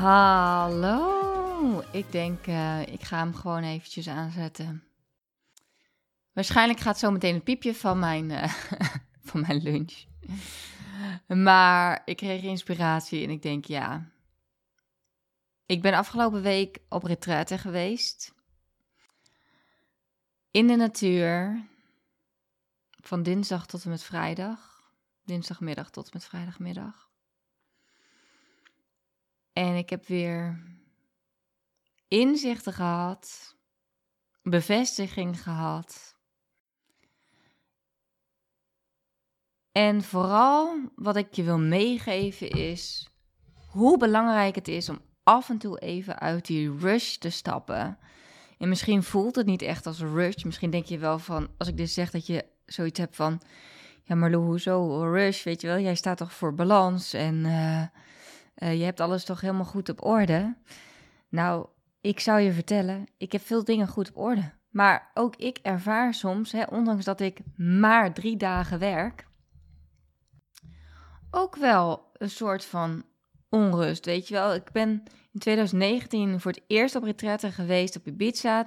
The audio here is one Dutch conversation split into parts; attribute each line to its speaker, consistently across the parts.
Speaker 1: Hallo, ik denk uh, ik ga hem gewoon eventjes aanzetten. Waarschijnlijk gaat zo meteen het piepje van mijn, uh, van mijn lunch. Maar ik kreeg inspiratie en ik denk ja. Ik ben afgelopen week op retraite geweest. In de natuur. Van dinsdag tot en met vrijdag. Dinsdagmiddag tot en met vrijdagmiddag. En ik heb weer inzichten gehad, bevestiging gehad. En vooral wat ik je wil meegeven is hoe belangrijk het is om af en toe even uit die rush te stappen. En misschien voelt het niet echt als rush. Misschien denk je wel van, als ik dit zeg, dat je zoiets hebt van... Ja, maar hoezo rush? Weet je wel, jij staat toch voor balans en... Uh, uh, je hebt alles toch helemaal goed op orde. Nou, ik zou je vertellen, ik heb veel dingen goed op orde. Maar ook ik ervaar soms, hè, ondanks dat ik maar drie dagen werk, ook wel een soort van onrust. Weet je wel, ik ben in 2019 voor het eerst op retraite geweest op Ibiza.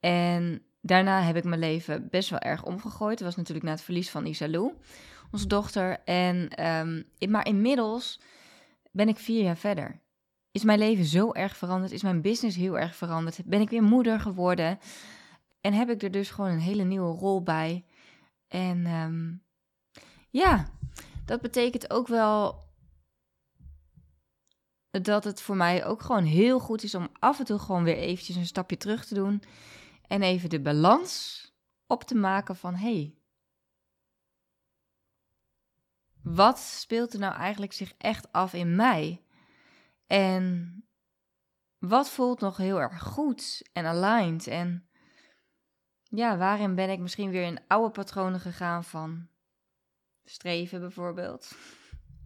Speaker 1: En daarna heb ik mijn leven best wel erg omgegooid. Het was natuurlijk na het verlies van Isalou, onze dochter. En, um, maar inmiddels ben ik vier jaar verder. Is mijn leven zo erg veranderd? Is mijn business heel erg veranderd? Ben ik weer moeder geworden? En heb ik er dus gewoon een hele nieuwe rol bij? En um, ja, dat betekent ook wel dat het voor mij ook gewoon heel goed is om af en toe gewoon weer eventjes een stapje terug te doen en even de balans op te maken van hey, wat speelt er nou eigenlijk zich echt af in mij? En wat voelt nog heel erg goed en aligned? En ja, waarin ben ik misschien weer in oude patronen gegaan van streven bijvoorbeeld?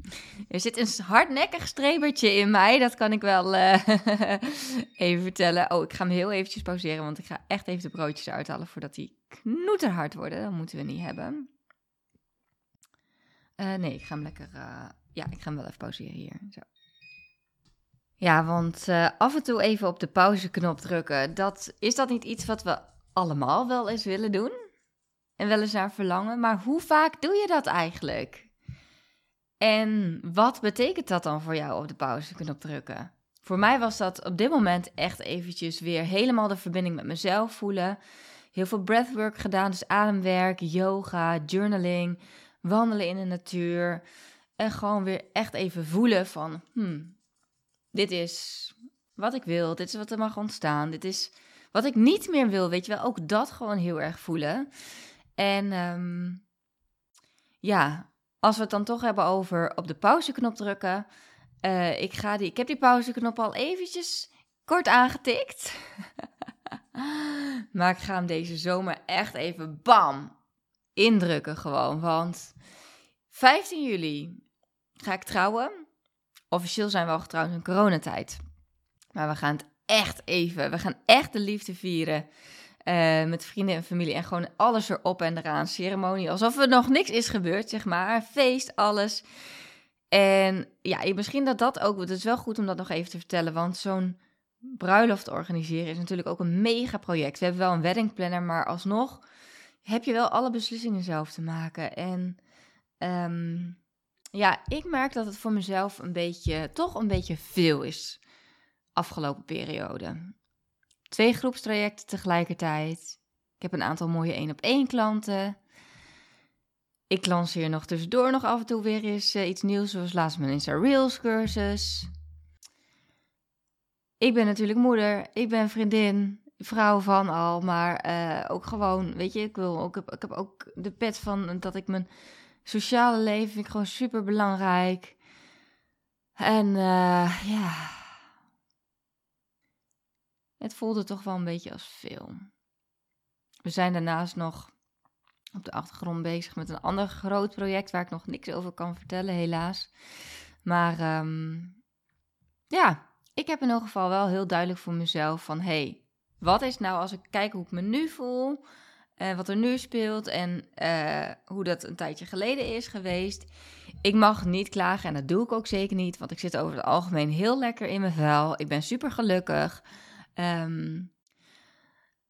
Speaker 1: Er zit een hardnekkig strebertje in mij, dat kan ik wel uh, even vertellen. Oh, ik ga hem heel eventjes pauzeren, want ik ga echt even de broodjes uithalen voordat die knoeterhard worden. Dat moeten we niet hebben. Uh, nee, ik ga hem lekker. Uh, ja, ik ga hem wel even pauzeren hier. Zo. Ja, want uh, af en toe even op de pauzeknop drukken. Dat, is dat niet iets wat we allemaal wel eens willen doen? En wel eens naar verlangen. Maar hoe vaak doe je dat eigenlijk? En wat betekent dat dan voor jou op de pauzeknop drukken? Voor mij was dat op dit moment echt eventjes weer helemaal de verbinding met mezelf voelen. Heel veel breathwork gedaan, dus ademwerk, yoga, journaling wandelen in de natuur. En gewoon weer echt even voelen van, hmm, dit is wat ik wil, dit is wat er mag ontstaan, dit is wat ik niet meer wil, weet je wel. Ook dat gewoon heel erg voelen. En um, ja, als we het dan toch hebben over op de pauzeknop drukken. Uh, ik, ga die, ik heb die pauzeknop al eventjes kort aangetikt. maar ik ga hem deze zomer echt even bam indrukken gewoon. Want 15 juli ga ik trouwen. Officieel zijn we al getrouwd in coronatijd. Maar we gaan het echt even, we gaan echt de liefde vieren. Uh, met vrienden en familie en gewoon alles erop en eraan. Ceremonie, alsof er nog niks is gebeurd, zeg maar. Feest, alles. En ja, misschien dat dat ook... Het is wel goed om dat nog even te vertellen, want zo'n bruiloft organiseren is natuurlijk ook een mega project. We hebben wel een weddingplanner, maar alsnog heb je wel alle beslissingen zelf te maken. En um, ja, ik merk dat het voor mezelf een beetje, toch een beetje veel is afgelopen periode. Twee groepstrajecten tegelijkertijd. Ik heb een aantal mooie één op één klanten. Ik lanceer nog tussendoor nog af en toe weer eens uh, iets nieuws, zoals laatst mijn Insta Reels cursus. Ik ben natuurlijk moeder, ik ben vriendin, vrouw van al, maar uh, ook gewoon, weet je, ik wil ook, ik heb ook de pet van dat ik mijn sociale leven vind ik gewoon super belangrijk. En uh, ja, het voelde toch wel een beetje als veel. We zijn daarnaast nog op de achtergrond bezig met een ander groot project waar ik nog niks over kan vertellen, helaas. Maar ehm, ja, ik heb in ieder geval wel heel duidelijk voor mezelf van hey, wat is nou als ik kijk hoe ik me nu voel, en wat er nu speelt en eh, hoe dat een tijdje geleden is geweest. Ik mag niet klagen en dat doe ik ook zeker niet, want ik zit over het algemeen heel lekker in mijn vel. Ik ben super gelukkig. Ehm,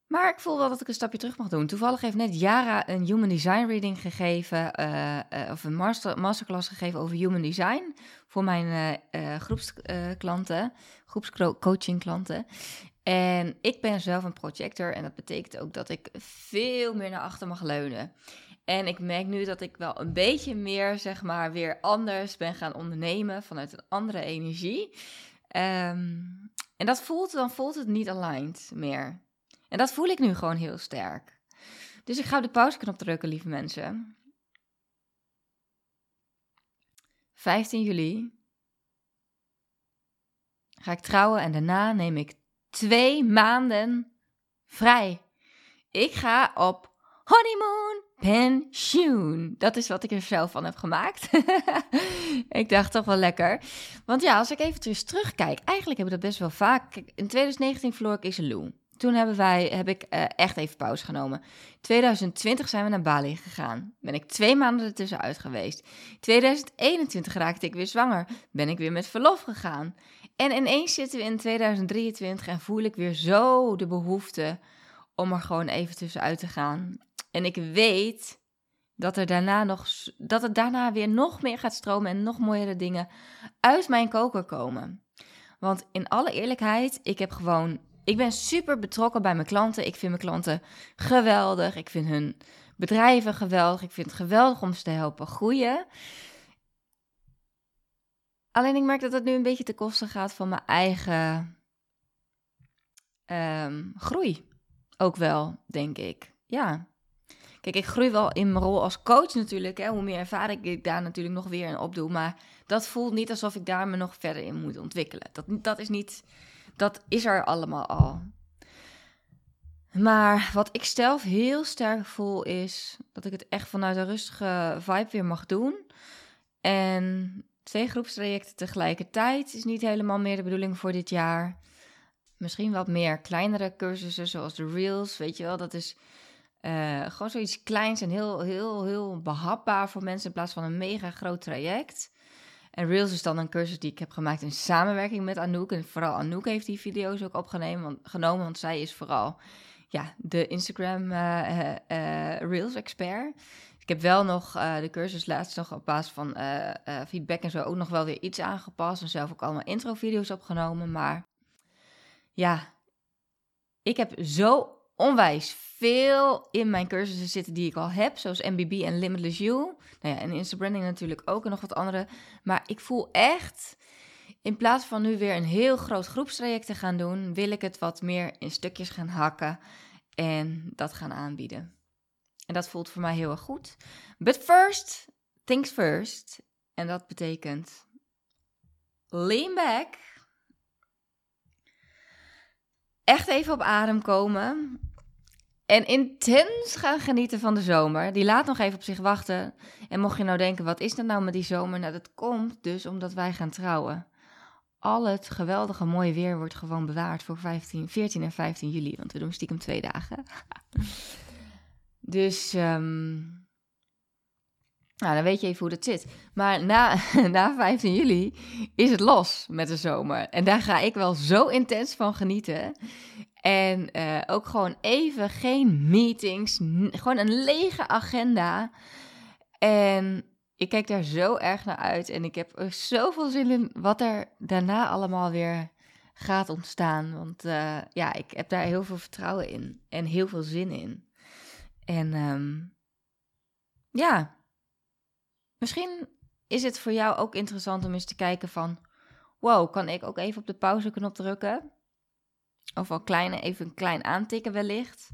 Speaker 1: maar ik voel wel dat ik een stapje terug mag doen. Toevallig heeft net Yara een Human Design reading gegeven, uh, uh, of een master, masterclass gegeven over Human Design voor mijn uh, groepsklanten, groepscoaching-klanten. En ik ben zelf een projector en dat betekent ook dat ik veel meer naar achter mag leunen. En ik merk nu dat ik wel een beetje meer, zeg maar, weer anders ben gaan ondernemen vanuit een andere energie. Um, en dat voelt, dan voelt het niet aligned meer. En dat voel ik nu gewoon heel sterk. Dus ik ga op de pauzeknop drukken, lieve mensen. 15 juli ga ik trouwen en daarna neem ik twee maanden vrij. Ik ga op honeymoon pensioen. Dat is wat ik er zelf van heb gemaakt. ik dacht toch wel lekker. Want ja, als ik even terugkijk, eigenlijk heb ik dat best wel vaak. In 2019 verloor ik Iselou. Toen hebben wij, heb ik uh, echt even pauze genomen. 2020 zijn we naar Bali gegaan. Ben ik twee maanden ertussenuit geweest. 2021 raakte ik weer zwanger. Ben ik weer met verlof gegaan. En ineens zitten we in 2023 en voel ik weer zo de behoefte om er gewoon even tussenuit te gaan. En ik weet dat, er daarna nog, dat het daarna weer nog meer gaat stromen en nog mooiere dingen uit mijn koker komen. Want in alle eerlijkheid, ik heb gewoon. Ik ben super betrokken bij mijn klanten. Ik vind mijn klanten geweldig. Ik vind hun bedrijven geweldig. Ik vind het geweldig om ze te helpen groeien. Alleen ik merk dat het nu een beetje ten koste gaat van mijn eigen ehm, groei. Ook wel, denk ik. Ja. Kijk, ik groei wel in mijn rol als coach natuurlijk. Hè. Hoe meer ervaring ik daar natuurlijk nog weer in opdoe. Maar dat voelt niet alsof ik daar me nog verder in moet ontwikkelen. Dat, dat is niet. Dat is er allemaal al. Maar wat ik zelf heel sterk voel is dat ik het echt vanuit een rustige vibe weer mag doen. En twee groepstrajecten tegelijkertijd is niet helemaal meer de bedoeling voor dit jaar. Misschien wat meer kleinere cursussen, zoals de Reels, weet je wel. Dat is uh, gewoon zoiets kleins en heel, heel, heel behapbaar voor mensen in plaats van een mega groot traject. En Reels is dan een cursus die ik heb gemaakt in samenwerking met Anouk. En vooral Anouk heeft die video's ook opgenomen, want, genomen, want zij is vooral ja, de Instagram uh, Reels expert. Ik heb wel nog de cursus laatst nog op basis van feedback en zo ook nog wel weer iets aangepast. En zelf ook allemaal intro-video's opgenomen. Maar ja, ik heb zo onwijs veel in mijn cursussen zitten die ik al heb, zoals MBB en Limitless You. Nou ja, en Instabranding natuurlijk ook en nog wat andere. Maar ik voel echt, in plaats van nu weer een heel groot groepstraject te gaan doen, wil ik het wat meer in stukjes gaan hakken en dat gaan aanbieden. En dat voelt voor mij heel erg goed. But first, things first. En dat betekent lean back. Echt even op adem komen. En intens gaan genieten van de zomer. Die laat nog even op zich wachten. En mocht je nou denken, wat is dat nou met die zomer? Nou, dat komt dus omdat wij gaan trouwen. Al het geweldige mooie weer wordt gewoon bewaard voor 15, 14 en 15 juli. Want we doen stiekem twee dagen. dus, um, nou, dan weet je even hoe dat zit. Maar na, na 15 juli is het los met de zomer. En daar ga ik wel zo intens van genieten. En uh, ook gewoon even geen meetings, gewoon een lege agenda. En ik kijk daar zo erg naar uit en ik heb er zoveel zin in wat er daarna allemaal weer gaat ontstaan. Want uh, ja, ik heb daar heel veel vertrouwen in en heel veel zin in. En um, ja, misschien is het voor jou ook interessant om eens te kijken van... Wow, kan ik ook even op de pauzeknop drukken? Of al kleine, even een klein aantikken wellicht.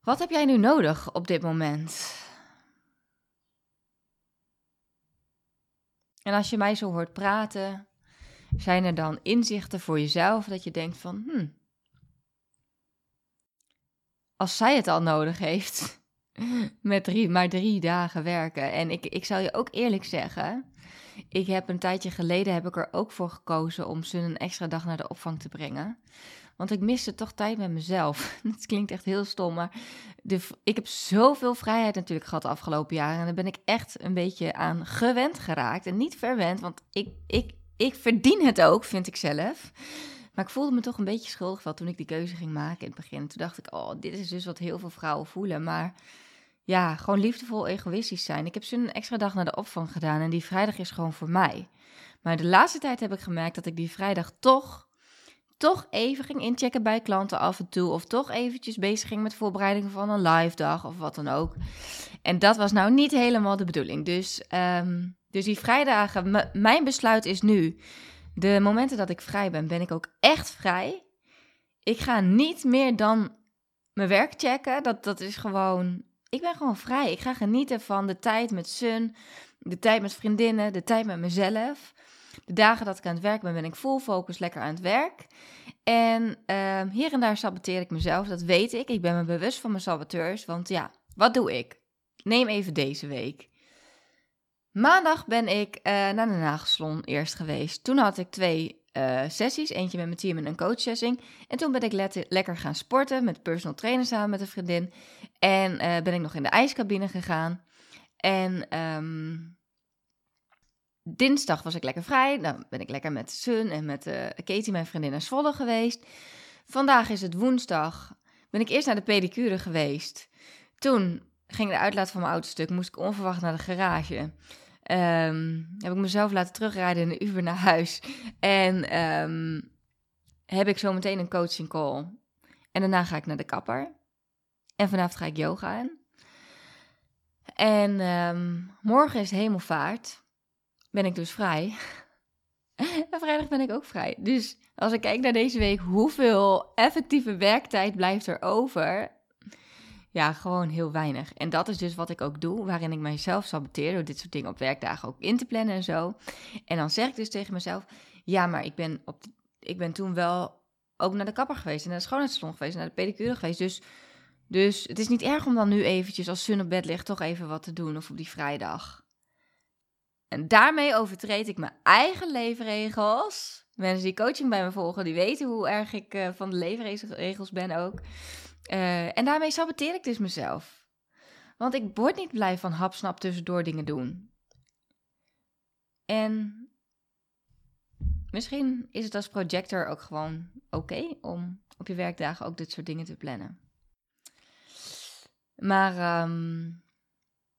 Speaker 1: Wat heb jij nu nodig op dit moment? En als je mij zo hoort praten, zijn er dan inzichten voor jezelf dat je denkt van, hmm, als zij het al nodig heeft. Met drie, maar drie dagen werken. En ik, ik zal je ook eerlijk zeggen. Ik heb een tijdje geleden heb ik er ook voor gekozen om ze een extra dag naar de opvang te brengen. Want ik miste toch tijd met mezelf. Het klinkt echt heel stom, maar de, ik heb zoveel vrijheid natuurlijk gehad de afgelopen jaren. En daar ben ik echt een beetje aan gewend geraakt. En niet verwend, want ik, ik, ik verdien het ook, vind ik zelf. Maar ik voelde me toch een beetje schuldig wel toen ik die keuze ging maken in het begin. Toen dacht ik, oh, dit is dus wat heel veel vrouwen voelen. Maar ja, gewoon liefdevol egoïstisch zijn. Ik heb ze een extra dag naar de opvang gedaan en die vrijdag is gewoon voor mij. Maar de laatste tijd heb ik gemerkt dat ik die vrijdag toch, toch even ging inchecken bij klanten af en toe. Of toch eventjes bezig ging met voorbereiding van een live dag of wat dan ook. En dat was nou niet helemaal de bedoeling. Dus, um, dus die vrijdagen, mijn besluit is nu de momenten dat ik vrij ben, ben ik ook echt vrij. Ik ga niet meer dan mijn werk checken. Dat, dat is gewoon. Ik ben gewoon vrij. Ik ga genieten van de tijd met Sun, de tijd met vriendinnen, de tijd met mezelf. De dagen dat ik aan het werk ben, ben ik full focus lekker aan het werk. En uh, hier en daar saboteer ik mezelf, dat weet ik. Ik ben me bewust van mijn saboteurs, want ja, wat doe ik? Neem even deze week. Maandag ben ik uh, naar de nagelsalon eerst geweest. Toen had ik twee uh, sessies, eentje met mijn team en een coachsessie. En toen ben ik lekker gaan sporten met personal trainer samen met een vriendin. En uh, ben ik nog in de ijscabine gegaan. En um, dinsdag was ik lekker vrij. Dan ben ik lekker met Sun en met Katie, mijn vriendin, naar Zwolle geweest. Vandaag is het woensdag. Ben ik eerst naar de pedicure geweest. Toen ging de uitlaat van mijn auto stuk. Moest ik onverwacht naar de garage. Um, heb ik mezelf laten terugrijden in een uur naar huis. En um, heb ik zo meteen een coaching call. En daarna ga ik naar de kapper. En vanavond ga ik yoga aan. En um, morgen is hemelvaart. Ben ik dus vrij. en vrijdag ben ik ook vrij. Dus als ik kijk naar deze week, hoeveel effectieve werktijd blijft er over? Ja, gewoon heel weinig. En dat is dus wat ik ook doe, waarin ik mijzelf saboteer door dit soort dingen op werkdagen ook in te plannen en zo. En dan zeg ik dus tegen mezelf, ja, maar ik ben, op, ik ben toen wel ook naar de kapper geweest en naar de schoonheidssalon geweest en naar de pedicure geweest. Dus, dus het is niet erg om dan nu eventjes als Sun op bed ligt toch even wat te doen of op die vrijdag. En daarmee overtreed ik mijn eigen leefregels. Mensen die coaching bij me volgen, die weten hoe erg ik uh, van de leefregels ben ook. Uh, en daarmee saboteer ik dus mezelf. Want ik word niet blij van hapsnap tussendoor dingen doen. En misschien is het als projector ook gewoon oké om op je werkdagen ook dit soort dingen te plannen. Maar um,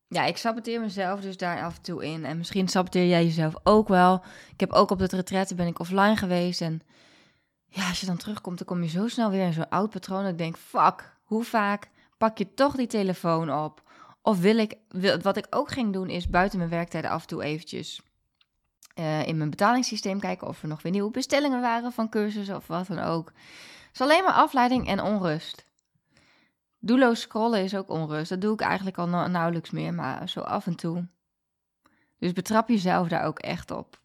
Speaker 1: ja, ik saboteer mezelf dus daar af en toe in. En misschien saboteer jij jezelf ook wel. Ik heb ook op het retraite ben ik offline geweest en ja, als je dan terugkomt, dan kom je zo snel weer in zo'n oud patroon. Dat ik denk, fuck, hoe vaak pak je toch die telefoon op? Of wil ik, wat ik ook ging doen, is buiten mijn werktijden af en toe eventjes uh, in mijn betalingssysteem kijken of er nog weer nieuwe bestellingen waren van cursussen of wat dan ook. Het is alleen maar afleiding en onrust. Doelloos scrollen is ook onrust. Dat doe ik eigenlijk al nauwelijks meer, maar zo af en toe. Dus betrap jezelf daar ook echt op.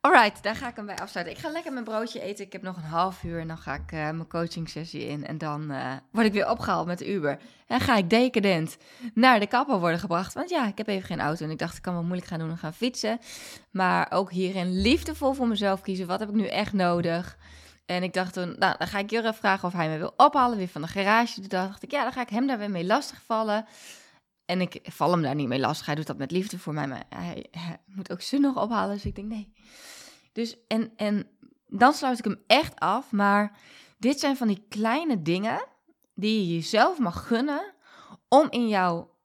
Speaker 1: Alright, daar ga ik hem bij afsluiten. Ik ga lekker mijn broodje eten. Ik heb nog een half uur en dan ga ik uh, mijn coaching sessie in. En dan uh, word ik weer opgehaald met de Uber. En ga ik decadent naar de kapper worden gebracht. Want ja, ik heb even geen auto. En ik dacht, ik kan wel moeilijk gaan doen en gaan fietsen. Maar ook hierin liefdevol voor mezelf kiezen. Wat heb ik nu echt nodig? En ik dacht toen, nou, dan ga ik Jurre vragen of hij me wil ophalen. Weer van de garage. Toen dacht ik, ja, dan ga ik hem daar weer mee lastigvallen. En ik val hem daar niet mee lastig. Hij doet dat met liefde voor mij. Maar hij, moet ook ze nog ophalen. Dus ik denk, nee. Dus, en, en dan sluit ik hem echt af. Maar dit zijn van die kleine dingen die je jezelf mag gunnen om in jouw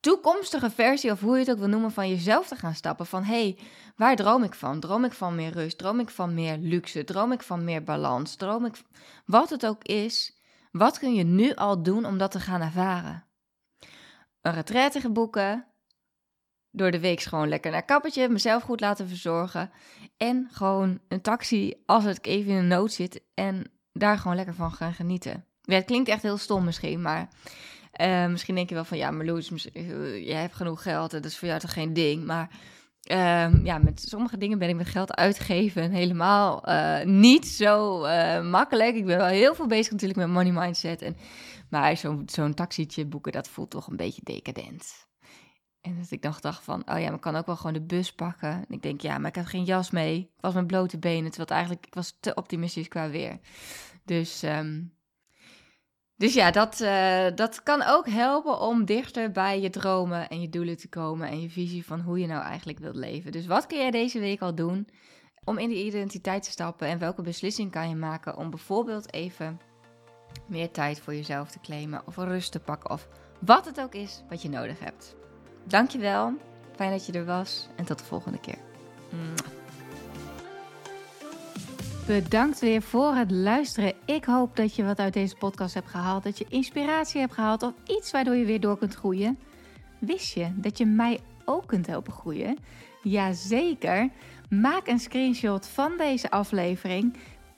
Speaker 1: toekomstige versie, of hoe je het ook wil noemen, van jezelf te gaan stappen. Van hey, waar droom ik van? Droom ik van meer rust? Droom ik van meer luxe? Droom ik van meer balans? Droom ik, wat het ook is, wat kun je nu al doen om dat te gaan ervaren? Een retraite boeken, door de week gewoon lekker naar kappertje, mezelf goed laten verzorgen. En gewoon een taxi als het even in een nood zit en daar gewoon lekker van gaan genieten. Ja, het klinkt echt heel stom misschien, maar uh, misschien denk je wel van ja, maar Loes, eh, jij hebt genoeg geld dat is voor jou toch geen ding. Maar Ehm, ja, met sommige dingen ben ik met geld uitgeven helemaal uh, niet zo makkelijk. Ik ben wel heel veel bezig natuurlijk met money mindset. En, maar zo'n zo'n taxietje boeken, dat voelt toch een beetje decadent. En dat ik dacht, dacht van, oh ja, maar ik kan ook wel gewoon de bus pakken. En ik denk, ja, maar ik had geen jas mee. Ik was met blote benen, terwijl eigenlijk, ik was te optimistisch qua weer. Dus, um, dus ja, dat, uh, dat kan ook helpen om dichter bij je dromen en je doelen te komen. En je visie van hoe je nou eigenlijk wilt leven. Dus wat kun jij deze week al doen om in die identiteit te stappen? En welke beslissing kan je maken om bijvoorbeeld even meer tijd voor jezelf te claimen. Of rust te pakken. Of wat het ook is wat je nodig hebt. Dankjewel. Fijn dat je er was. En tot de volgende keer. Bedankt weer voor het luisteren. Ik hoop dat je wat uit deze podcast hebt gehaald. Dat je inspiratie hebt gehaald of iets waardoor je weer door kunt groeien. Wist je dat je mij ook kunt helpen groeien? Jazeker. Maak een screenshot van deze aflevering.